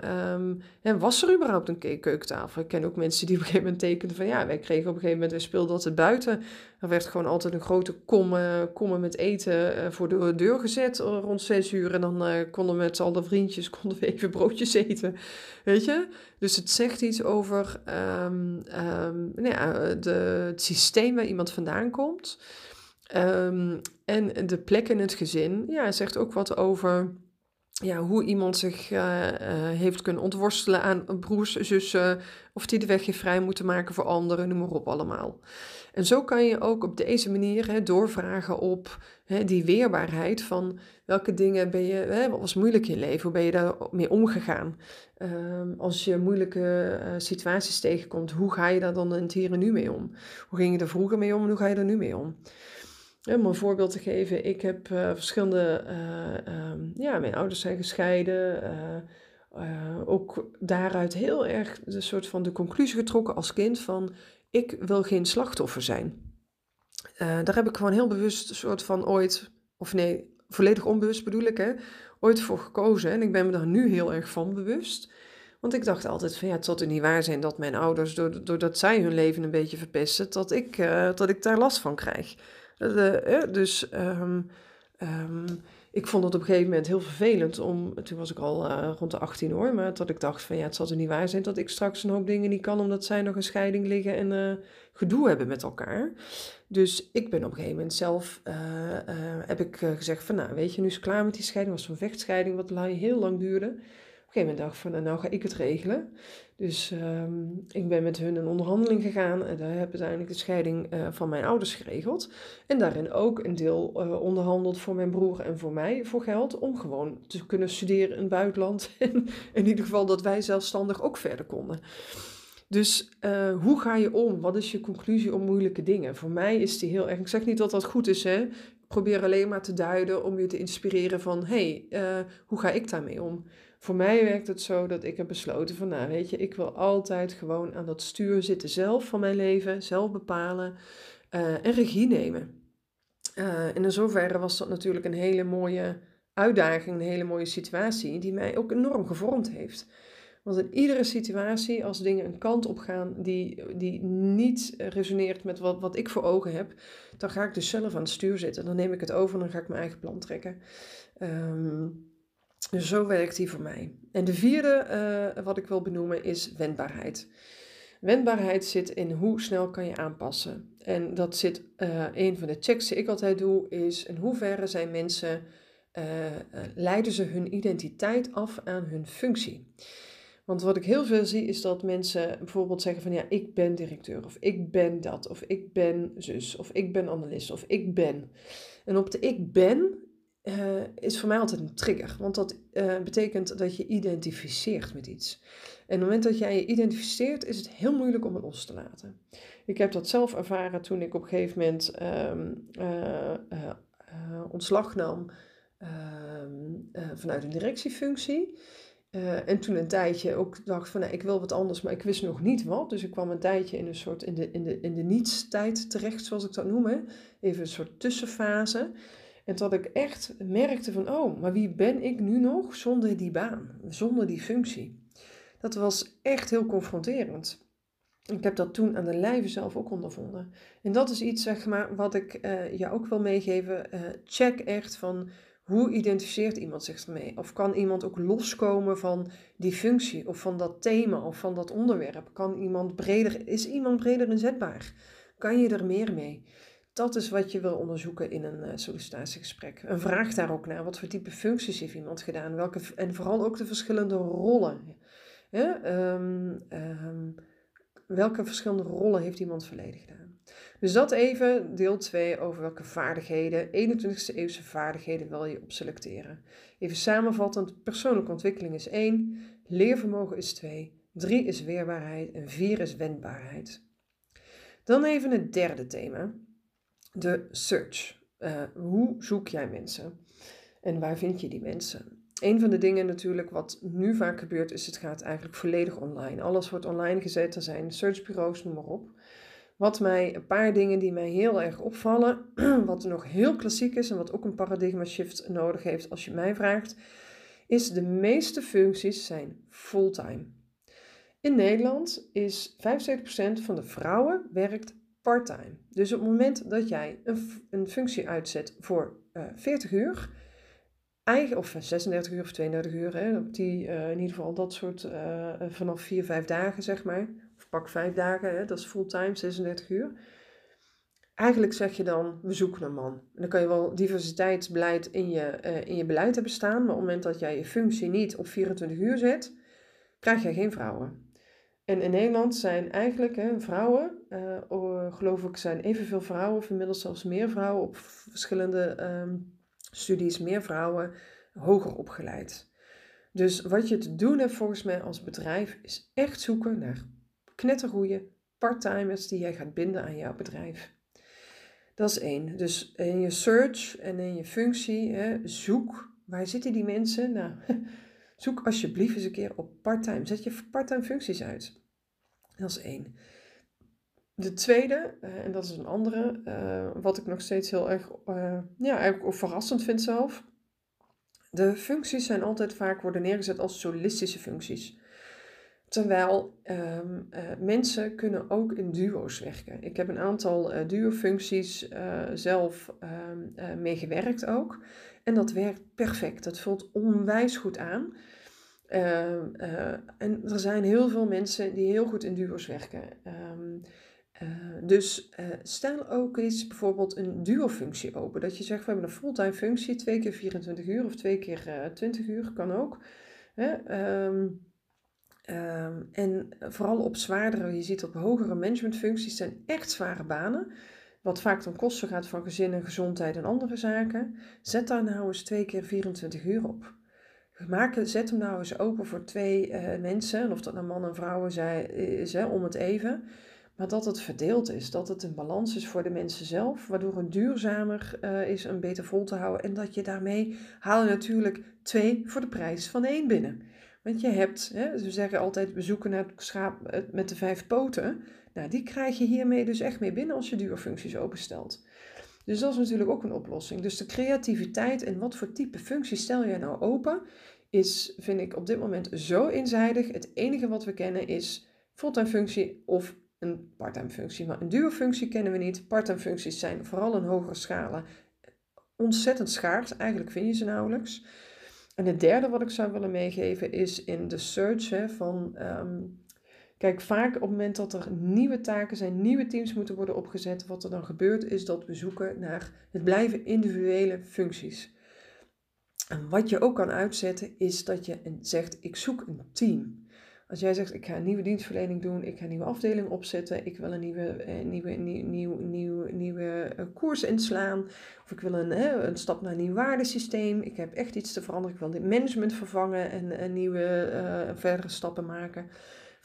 um, was er überhaupt een keukentafel? Ik ken ook mensen die op een gegeven moment tekenden van, ja, wij kregen op een gegeven moment, we speelden altijd buiten. Er werd gewoon altijd een grote kom, uh, met eten uh, voor de deur gezet rond zes uur. En dan konden we met alle vriendjes konden we even broodjes eten, weet je? Dus het zegt iets over um, um, nou ja, de, het systeem waar iemand vandaan komt. en de plek in het gezin, ja, zegt ook wat over ja, hoe iemand zich uh, uh, heeft kunnen ontworstelen aan broers, zussen, of die de weg heeft vrij moeten maken voor anderen, noem maar op allemaal. En zo kan je ook op deze manier hè, doorvragen op hè, die weerbaarheid van welke dingen ben je, hè, wat was moeilijk in je leven, hoe ben je daarmee omgegaan? Um, als je moeilijke uh, situaties tegenkomt, hoe ga je daar dan in het hier en nu mee om? Hoe ging je er vroeger mee om en hoe ga je er nu mee om? Om een voorbeeld te geven, ik heb uh, verschillende, uh, um, ja, mijn ouders zijn gescheiden. Uh, ook daaruit heel erg de soort van de conclusie getrokken als kind van, ik wil geen slachtoffer zijn. daar heb ik gewoon heel bewust een soort van ooit, of nee, volledig onbewust bedoel ik, hè, ooit voor gekozen. En ik ben me daar nu heel erg van bewust. Want ik dacht altijd van ja, het zal toch niet waar zijn dat mijn ouders, doordat zij hun leven een beetje verpesten, dat ik, dat ik daar last van krijg. Dus um, um, ik vond het op een gegeven moment heel vervelend om, toen was ik al uh, rond de 18 hoor, maar dat ik dacht van ja, het zal er niet waar zijn dat ik straks een hoop dingen niet kan omdat zij nog een scheiding liggen en uh, gedoe hebben met elkaar. Dus ik ben op een gegeven moment zelf, uh, heb ik gezegd van nou weet je, nu is het klaar met die scheiding, was zo'n vechtscheiding wat heel lang duurde. Gegeven ik van nou, ga ik het regelen. Dus um, ik ben met hun een onderhandeling gegaan en daar heb uiteindelijk de scheiding uh, van mijn ouders geregeld. En daarin ook een deel uh, onderhandeld voor mijn broer en voor mij voor geld om gewoon te kunnen studeren in het buitenland. en in ieder geval dat wij zelfstandig ook verder konden. Dus uh, hoe ga je om? Wat is je conclusie op moeilijke dingen? Voor mij is die heel erg. Ik zeg niet dat dat goed is, hè? Ik probeer alleen maar te duiden om je te inspireren van: hé, hey, hoe ga ik daarmee om? Voor mij werkt het zo dat ik heb besloten van, nou weet je, ik wil altijd gewoon aan dat stuur zitten zelf van mijn leven, zelf bepalen uh, en regie nemen. Uh, en in zoverre was dat natuurlijk een hele mooie uitdaging, een hele mooie situatie, die mij ook enorm gevormd heeft. Want in iedere situatie, als dingen een kant op gaan die, die niet resoneert met wat, wat ik voor ogen heb, dan ga ik dus zelf aan het stuur zitten. Dan neem ik het over en dan ga ik mijn eigen plan trekken. Um, dus zo werkt die voor mij. En de vierde uh, wat ik wil benoemen is wendbaarheid. Wendbaarheid zit in hoe snel kan je aanpassen. En dat zit, uh, een van de checks die ik altijd doe, is in hoeverre zijn mensen, uh, leiden ze hun identiteit af aan hun functie. Want wat ik heel veel zie is dat mensen bijvoorbeeld zeggen van ja, ik ben directeur of ik ben dat of ik ben zus of ik ben analist of ik ben. En op de ik ben uh, is voor mij altijd een trigger. Want dat uh, betekent dat je identificeert met iets. En op het moment dat jij je identificeert, is het heel moeilijk om het los te laten. Ik heb dat zelf ervaren toen ik op een gegeven moment um, uh, ontslag nam um, vanuit een directiefunctie. en toen een tijdje ook dacht van nou, ik wil wat anders, maar ik wist nog niet wat. Dus ik kwam een tijdje in een soort in de, in de, in de niets-tijd terecht, zoals ik dat noem. Even een soort tussenfase. En dat ik echt merkte van, oh, maar wie ben ik nu nog zonder die baan, zonder die functie? Dat was echt heel confronterend. Ik heb dat toen aan de lijve zelf ook ondervonden. En dat is iets, zeg maar, wat ik uh, je ook wil meegeven. Uh, check echt van hoe identificeert iemand zich ermee? Of kan iemand ook loskomen van die functie of van dat thema of van dat onderwerp? Kan iemand breder, is iemand breder inzetbaar? Kan je er meer mee? Dat is wat je wil onderzoeken in een uh, sollicitatiegesprek. En vraag daar ook naar. Wat voor type functies heeft iemand gedaan? Welke, en vooral ook de verschillende rollen. Um, um, welke verschillende rollen heeft iemand verleden gedaan? Dus dat even deel 2 over welke vaardigheden, 21ste eeuwse vaardigheden wil je op selecteren. Even samenvattend, persoonlijke ontwikkeling is 1, leervermogen is 2, 3 is weerbaarheid en 4 is wendbaarheid. Dan even het derde thema, de search. Uh, hoe zoek jij mensen? En waar vind je die mensen? een van de dingen natuurlijk wat nu vaak gebeurt, is het gaat eigenlijk volledig online. Alles wordt online gezet, er zijn searchbureaus, noem maar op. Wat mij, een paar dingen die mij heel erg opvallen, wat nog heel klassiek is en wat ook een paradigma shift nodig heeft als je mij vraagt, is de meeste functies zijn fulltime. In Nederland is 75% van de vrouwen werkt parttime. Dus op het moment dat jij een, een functie uitzet voor uh, eh, 40 uur, eigen, of 36 uur of 32 uur, hè, die, uh, in ieder geval dat soort, vanaf 4, 5 dagen zeg maar, of pak 5 dagen, hè, dat is fulltime, 36 uur. Eigenlijk zeg je dan, we zoeken een man. En dan kan je wel diversiteitsbeleid in je, in je beleid hebben staan, maar op het moment dat jij je functie niet op 24 uur zet, krijg je geen vrouwen. En in Nederland zijn eigenlijk hè, vrouwen, uh, geloof ik, zijn evenveel vrouwen, of inmiddels zelfs meer vrouwen op verschillende um, studies, meer vrouwen, hoger opgeleid. Dus wat je te doen hebt volgens mij als bedrijf is echt zoeken naar knettergoeie parttimers die jij gaat binden aan jouw bedrijf. Dat is één. Dus in je search en in je functie, hè, zoek waar zitten die mensen? Nou, zoek alsjeblieft eens een keer op parttime. Zet je parttime functies uit. Dat is één. De tweede, uh, en dat is een andere, uh, wat ik nog steeds heel erg, uh, ja, eigenlijk verrassend vind zelf. De functies zijn altijd vaak worden neergezet als solistische functies. Terwijl um, mensen kunnen ook in duo's werken. Ik heb een aantal duo-functies zelf um, meegewerkt ook. En dat werkt perfect. Dat voelt onwijs goed aan. Ehm, en er zijn heel veel mensen die heel goed in duo's werken. Uh, dus uh, stel ook eens bijvoorbeeld een duo-functie open. Dat je zegt, we hebben een fulltime functie, twee keer 24 uur of twee keer uh, eh, 20 uur, kan ook. Hè? Um, en vooral op zwaardere, je ziet op hogere managementfuncties, zijn echt zware banen. Wat vaak ten koste gaat van gezin en gezondheid en andere zaken. Zet daar nou eens twee keer 24 uur op. Maak, zet hem nou eens open voor twee mensen, of dat nou man en vrouw zijn, is, hè, om het even maar dat het verdeeld is, dat het een balans is voor de mensen zelf, waardoor het duurzamer uh, is en beter vol te houden. En dat je daarmee haal je natuurlijk twee voor de prijs van één binnen. Want je hebt, hè, ze zeggen altijd, we zoeken naar het schaap met de vijf poten. Nou, die krijg je hiermee dus echt mee binnen als je duurfuncties openstelt. Dus dat is natuurlijk ook een oplossing. Dus de creativiteit en wat voor type functie stel jij nou open, is, vind ik op dit moment zo eenzijdig. Het enige wat we kennen is fulltime functie of een parttime functie. Maar een duo functie kennen we niet. Parttime functies zijn vooral een hogere schalen ontzettend schaars. Eigenlijk vind je ze nauwelijks. En het derde wat ik zou willen meegeven is in de search hè, van... Ehm, kijk, vaak op het moment dat er nieuwe taken zijn, nieuwe teams moeten worden opgezet, wat er dan gebeurt is dat we zoeken naar het blijven individuele functies. En wat je ook kan uitzetten is dat je zegt, ik zoek een team. Als jij zegt, ik ga een nieuwe dienstverlening doen, ik ga een nieuwe afdeling opzetten, ik wil een nieuwe, eh, nieuwe, nieuw, nieuw, nieuw, nieuwe uh, koers inslaan, of ik wil een, een stap naar een nieuw waardesysteem, ik heb echt iets te veranderen, ik wil dit management vervangen en een nieuwe verdere stappen maken.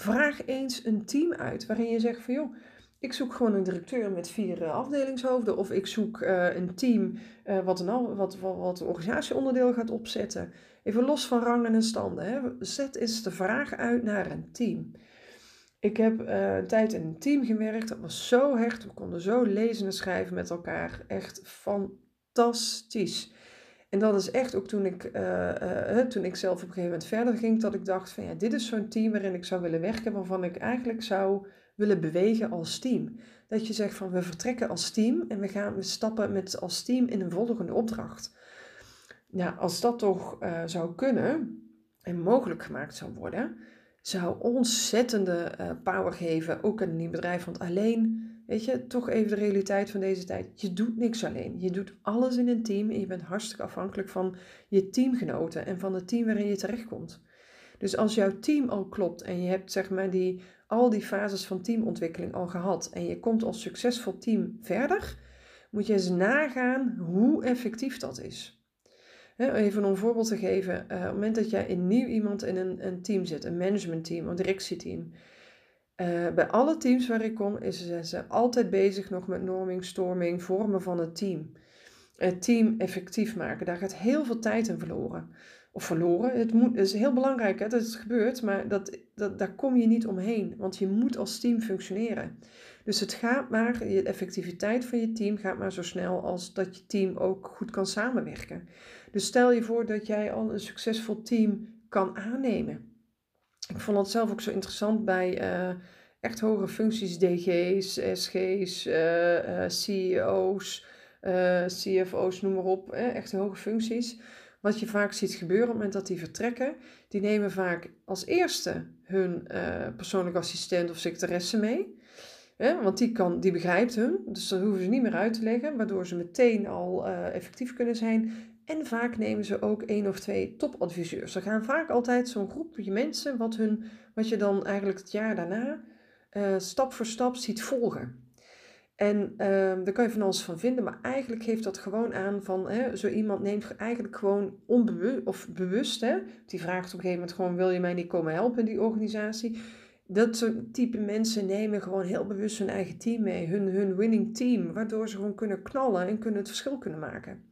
Vraag eens een team uit waarin je zegt van joh, ik zoek gewoon een directeur met vier uh, afdelingshoofden. Of ik zoek uh, een team uh, wat, een, wat, wat, wat organisatieonderdeel gaat opzetten. Even los van rangen en standen. Hè. Zet eens de vraag uit naar een team. Ik heb een tijd in een team gewerkt. Dat was zo hecht. We konden zo lezen en schrijven met elkaar. Echt fantastisch. En dat is echt ook toen ik, uh, uh, toen ik zelf op een gegeven moment verder ging, dat ik dacht van ja, dit is zo'n team waarin ik zou willen werken, waarvan ik eigenlijk zou willen bewegen als team. Dat je zegt van we vertrekken als team en we gaan we stappen met als team in een volgende opdracht. Ja, als dat toch uh, zou kunnen en mogelijk gemaakt zou worden, zou ontzettende power geven, ook een nieuw bedrijf. Want alleen Weet je, toch even de realiteit van deze tijd. Je doet niks alleen. Je doet alles in een team en je bent hartstikke afhankelijk van je teamgenoten en van het team waarin je terechtkomt. Dus als jouw team al klopt en je hebt zeg maar die, al die fases van teamontwikkeling al gehad en je komt als succesvol team verder, moet je eens nagaan hoe effectief dat is. Even om een voorbeeld te geven, uh, op het moment dat jij in nieuw iemand in een, een team zit, een managementteam, een directieteam, uh, bij alle teams waar ik kom, is ze altijd bezig nog met norming, storming, vormen van het team. Het team effectief maken. Daar gaat heel veel tijd in verloren. Of verloren. Het is heel belangrijk hè, dat het gebeurt, maar dat, dat, daar kom je niet omheen. Want je moet als team functioneren. Dus het gaat maar, de effectiviteit van je team gaat maar zo snel als dat je team ook goed kan samenwerken. Dus stel je voor dat jij al een succesvol team kan aannemen. Ik vond het zelf ook zo interessant bij uh, echt hogere functies, DG's, SG's, uh, uh, CEO's, CFO's, noem maar op, echt hoge functies. Wat je vaak ziet gebeuren op het moment dat die vertrekken, die nemen vaak als eerste hun persoonlijke assistent of secretaresse mee. want die, kan, die begrijpt hun, dus dat hoeven ze niet meer uit te leggen, waardoor ze meteen al effectief kunnen zijn. En vaak nemen ze ook één of twee topadviseurs. Er gaan vaak altijd zo'n groepje mensen wat, hun, wat je dan eigenlijk het jaar daarna uh, stap voor stap ziet volgen. En uh, daar kan je van alles van vinden, maar eigenlijk geeft dat gewoon aan van hè, zo iemand neemt eigenlijk gewoon onbewust of bewust, hè, die vraagt op een gegeven moment gewoon: wil je mij niet komen helpen in die organisatie? Dat soort type mensen nemen gewoon heel bewust hun eigen team mee, hun, hun winning team, waardoor ze gewoon kunnen knallen en kunnen het verschil kunnen maken.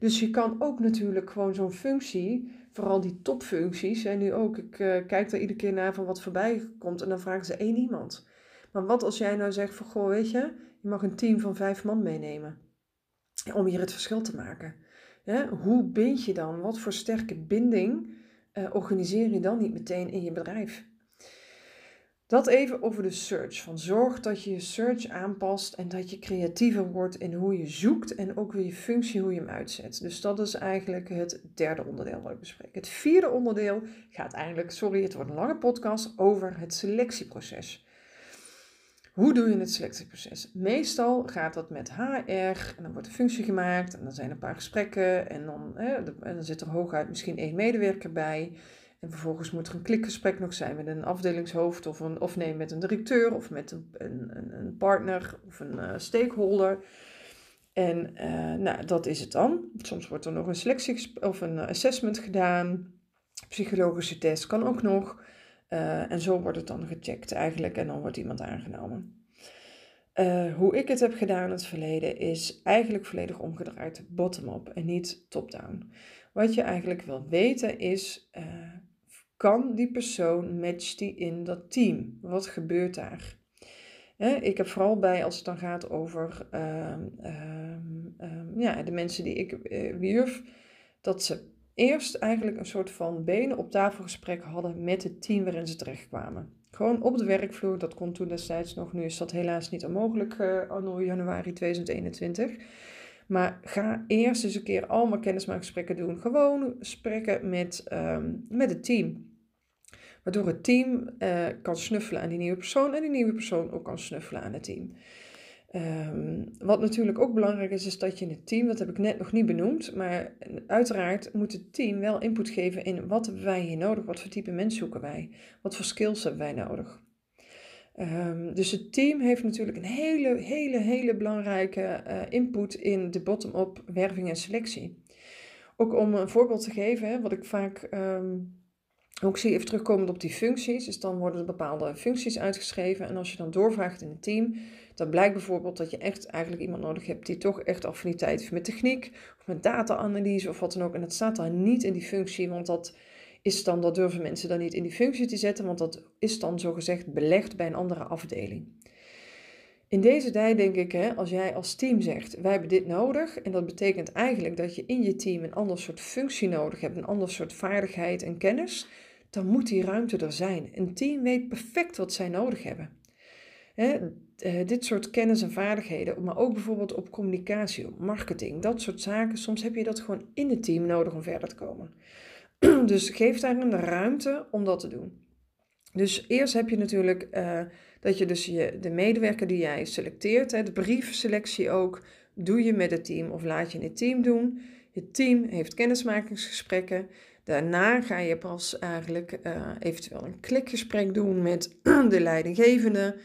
Dus je kan ook natuurlijk gewoon zo'n functie, vooral die topfuncties, en nu ook, ik uh, kijk daar iedere keer naar van wat voorbij komt en dan vragen ze één iemand. Maar wat als jij nou zegt van, goh, weet je, je mag een team van vijf man meenemen om hier het verschil te maken. hoe bind je dan? Wat voor sterke binding uh, organiseer je dan niet meteen in je bedrijf? Dat even over de search. Van zorg dat je je search aanpast en dat je creatiever wordt in hoe je zoekt en ook weer je functie, hoe je hem uitzet. Dus dat is eigenlijk het derde onderdeel wat ik bespreek. Het vierde onderdeel gaat eigenlijk, sorry, het wordt een lange podcast, over het selectieproces. Hoe doe je het selectieproces? Meestal gaat dat met HR en dan wordt een functie gemaakt en dan zijn er een paar gesprekken en dan, en dan zit er hooguit misschien één medewerker bij. En vervolgens moet er een klikgesprek nog zijn met een afdelingshoofd of, een, of nee, met een directeur of met een, een, een partner of een uh, stakeholder. En uh, nou, dat is het dan. Soms wordt er nog een selectie of een assessment gedaan. Psychologische test kan ook nog. Uh, en zo wordt het dan gecheckt eigenlijk en dan wordt iemand aangenomen. hoe ik het heb gedaan in het verleden is eigenlijk volledig omgedraaid bottom-up en niet top-down. Wat je eigenlijk wil weten is, kan die persoon, matcht die in dat team? Wat gebeurt daar? ik heb vooral bij, als het dan gaat over ehm, ehm, ehm, ja, de mensen die ik uh, wierf, dat ze eerst eigenlijk een soort van benen op tafel gesprek hadden met het team waarin ze terechtkwamen. Gewoon op de werkvloer, dat kon toen destijds nog, nu is dat helaas niet onmogelijk, uh, anno januari 2021. Maar ga eerst eens een keer allemaal kennismakingsgesprekken doen. Gewoon gesprekken met, met het team. Waardoor het team uh, kan snuffelen aan die nieuwe persoon en die nieuwe persoon ook kan snuffelen aan het team. Um, wat natuurlijk ook belangrijk is, is dat je in het team, dat heb ik net nog niet benoemd, maar uiteraard moet het team wel input geven in wat hebben wij hier nodig, wat voor type mensen zoeken wij, wat voor skills hebben wij nodig. Um, dus het team heeft natuurlijk een hele, hele, hele belangrijke uh, input in de bottom-up werving en selectie. Ook om een voorbeeld te geven, wat ik vaak um, ook zie even terugkomend op die functies. Dus dan worden er bepaalde functies uitgeschreven. En als je dan doorvraagt in het team, dan blijkt bijvoorbeeld dat je echt eigenlijk iemand nodig hebt die toch echt affiniteit heeft met techniek of met data-analyse of wat dan ook. En dat staat dan niet in die functie, want dat is dan, dat durven mensen dan niet in die functie te zetten, want dat is dan zogezegd belegd bij een andere afdeling. In deze tijd denk ik, hè, als jij als team zegt, wij hebben dit nodig, en dat betekent eigenlijk dat je in je team een ander soort functie nodig hebt, een ander soort vaardigheid en kennis, dan moet die ruimte er zijn. Een team weet perfect wat zij nodig hebben. Eh, dit soort kennis en vaardigheden, maar ook bijvoorbeeld op communicatie, op marketing, dat soort zaken. Soms heb je dat gewoon in het team nodig om verder te komen. dus geef daar een ruimte om dat te doen. Dus eerst heb je natuurlijk uh, dat je dus je, de medewerker die jij selecteert, hè, de briefselectie ook, doe je met het team of laat je in het team doen. Je team heeft kennismakingsgesprekken. Daarna ga je pas eigenlijk uh, eventueel een klikgesprek doen met de leidinggevende.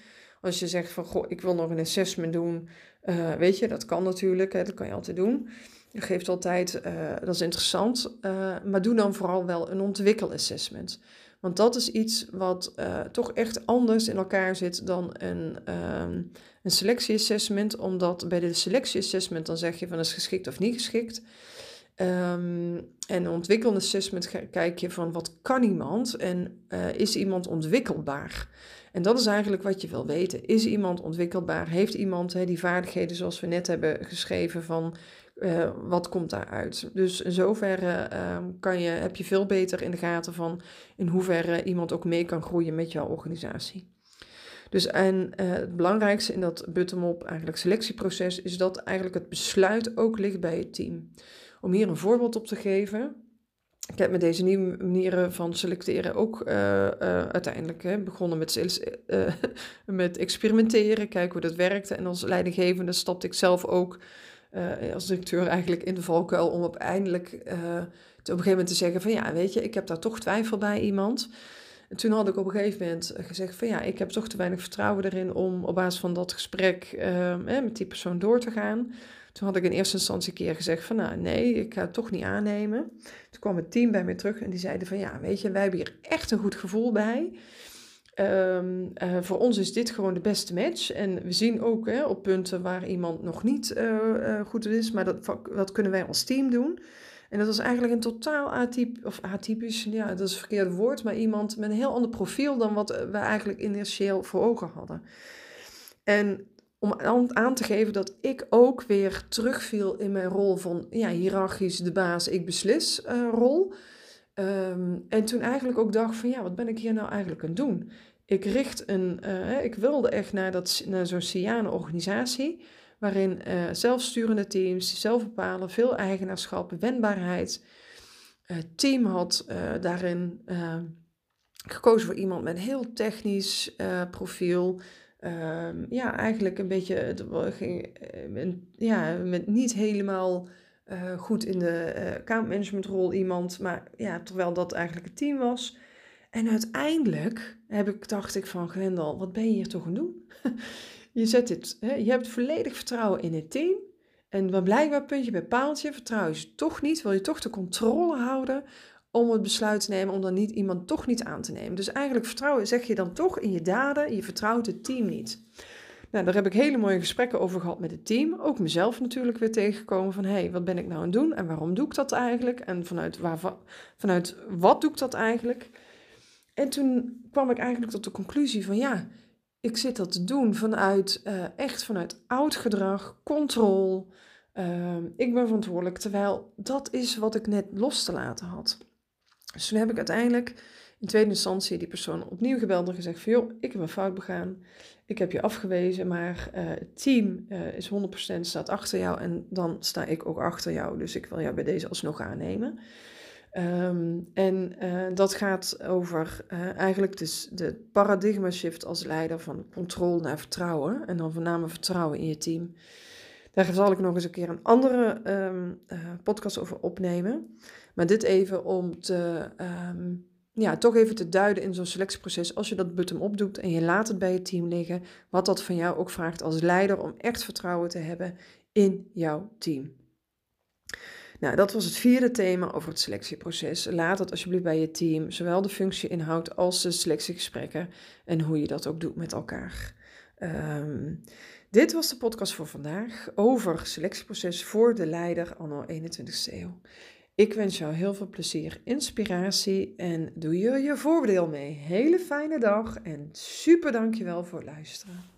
Als je zegt van, goh, ik wil nog een assessment doen, uh, weet je, dat kan natuurlijk, hè, dat kan je altijd doen. Je geeft altijd, uh, dat is interessant, maar doe dan vooral wel een ontwikkelassessment. Want dat is iets wat toch echt anders in elkaar zit dan een, um, een selectieassessment. Omdat bij de selectieassessment dan zeg je van is geschikt of niet geschikt. Um, en een ontwikkelende assessment kijk je van wat kan iemand en uh, is iemand ontwikkelbaar. En dat is eigenlijk wat je wil weten. Is iemand ontwikkelbaar? Heeft iemand die vaardigheden zoals we net hebben geschreven van uh, wat komt daaruit? Dus in zoverre uh, kan je, heb je veel beter in de gaten van in hoeverre iemand ook mee kan groeien met jouw organisatie. Dus en uh, het belangrijkste in dat bottom-up eigenlijk selectieproces is dat eigenlijk het besluit ook ligt bij het team. Om hier een voorbeeld op te geven. Ik heb met deze nieuwe manieren van selecteren ook uh, uh, uiteindelijk hè, begonnen met, met experimenteren, kijken hoe dat werkte. En als leidinggevende stapte ik zelf ook als directeur eigenlijk in de valkuil om uiteindelijk te, op een gegeven moment te zeggen van ja, weet je, ik heb daar toch twijfel bij iemand. En toen had ik op een gegeven moment gezegd van ja, ik heb toch te weinig vertrouwen erin om op basis van dat gesprek eh, met die persoon door te gaan. Toen had ik in eerste instantie een keer gezegd van nou nee, ik ga het toch niet aannemen. Toen kwam het team bij me terug en die zeiden van ja, weet je, wij hebben hier echt een goed gevoel bij. Um, uh, voor ons is dit gewoon de beste match. En we zien ook hè, op punten waar iemand nog niet uh, uh, goed is, maar dat, dat kunnen wij als team doen. En dat was eigenlijk een totaal of atypisch, ja, dat is het verkeerde woord, maar iemand met een heel ander profiel dan wat we eigenlijk initieel voor ogen hadden. En om aan te geven dat ik ook weer terugviel in mijn rol van ja, hiërarchisch de baas, ik beslis rol. Um, en toen eigenlijk ook dacht van ja, wat ben ik hier nou eigenlijk aan doen? Ik richt een, uh, ik wilde echt naar, dat, naar zo'n Siane organisatie, waarin uh, zelfsturende teams, zelf bepalen, veel eigenaarschap, wendbaarheid. Het team had daarin gekozen voor iemand met een heel technisch profiel. Ehm, ja, eigenlijk een beetje, ja, met niet helemaal uh, goed in de uh, accountmanagementrol iemand, maar ja, terwijl dat eigenlijk het team was. En uiteindelijk heb ik, dacht ik van Gwendal, wat ben je hier toch aan doen? je zet dit, hè, je hebt volledig vertrouwen in het team. En wat blijkbaar puntje bij paaltje, vertrouw je toch niet, wil je toch de controle houden om het besluit te nemen om dan niet iemand toch niet aan te nemen. Dus eigenlijk vertrouwen zeg je dan toch in je daden, je vertrouwt het team niet. Nou, daar heb ik hele mooie gesprekken over gehad met het team. Ook mezelf natuurlijk weer tegengekomen van... hé, hey, wat ben ik nou aan het doen en waarom doe ik dat eigenlijk? En vanuit, waar, vanuit wat doe ik dat eigenlijk? En toen kwam ik eigenlijk tot de conclusie van... ja, ik zit dat te doen vanuit, uh, echt vanuit oud gedrag, controle. Uh, ik ben verantwoordelijk, terwijl dat is wat ik net los te laten had. Dus toen heb ik uiteindelijk in tweede instantie die persoon opnieuw gebeld en gezegd van... joh, ik heb een fout begaan ik heb je afgewezen, maar uh, het team uh, is 100% staat achter jou en dan sta ik ook achter jou. Dus ik wil jou bij deze alsnog aannemen. Um, en uh, dat gaat over eigenlijk dus de paradigma shift als leider van controle naar vertrouwen. En dan voornamelijk vertrouwen in je team. Daar zal ik nog eens een keer een andere um, podcast over opnemen. Maar dit even om te... Um, ja, toch even te duiden in zo'n selectieproces. Als je dat bottom-up doet en je laat het bij je team liggen, wat dat van jou ook vraagt als leider om echt vertrouwen te hebben in jouw team. Nou, dat was het vierde thema over het selectieproces. Laat het alsjeblieft bij je team, zowel de functieinhoud als de selectiegesprekken en hoe je dat ook doet met elkaar. Um, dit was de podcast voor vandaag over selectieproces voor de leider anno 21ste eeuw. Ik wens jou heel veel plezier, inspiratie en doe je je voordeel mee. Hele fijne dag en super dankjewel voor het luisteren.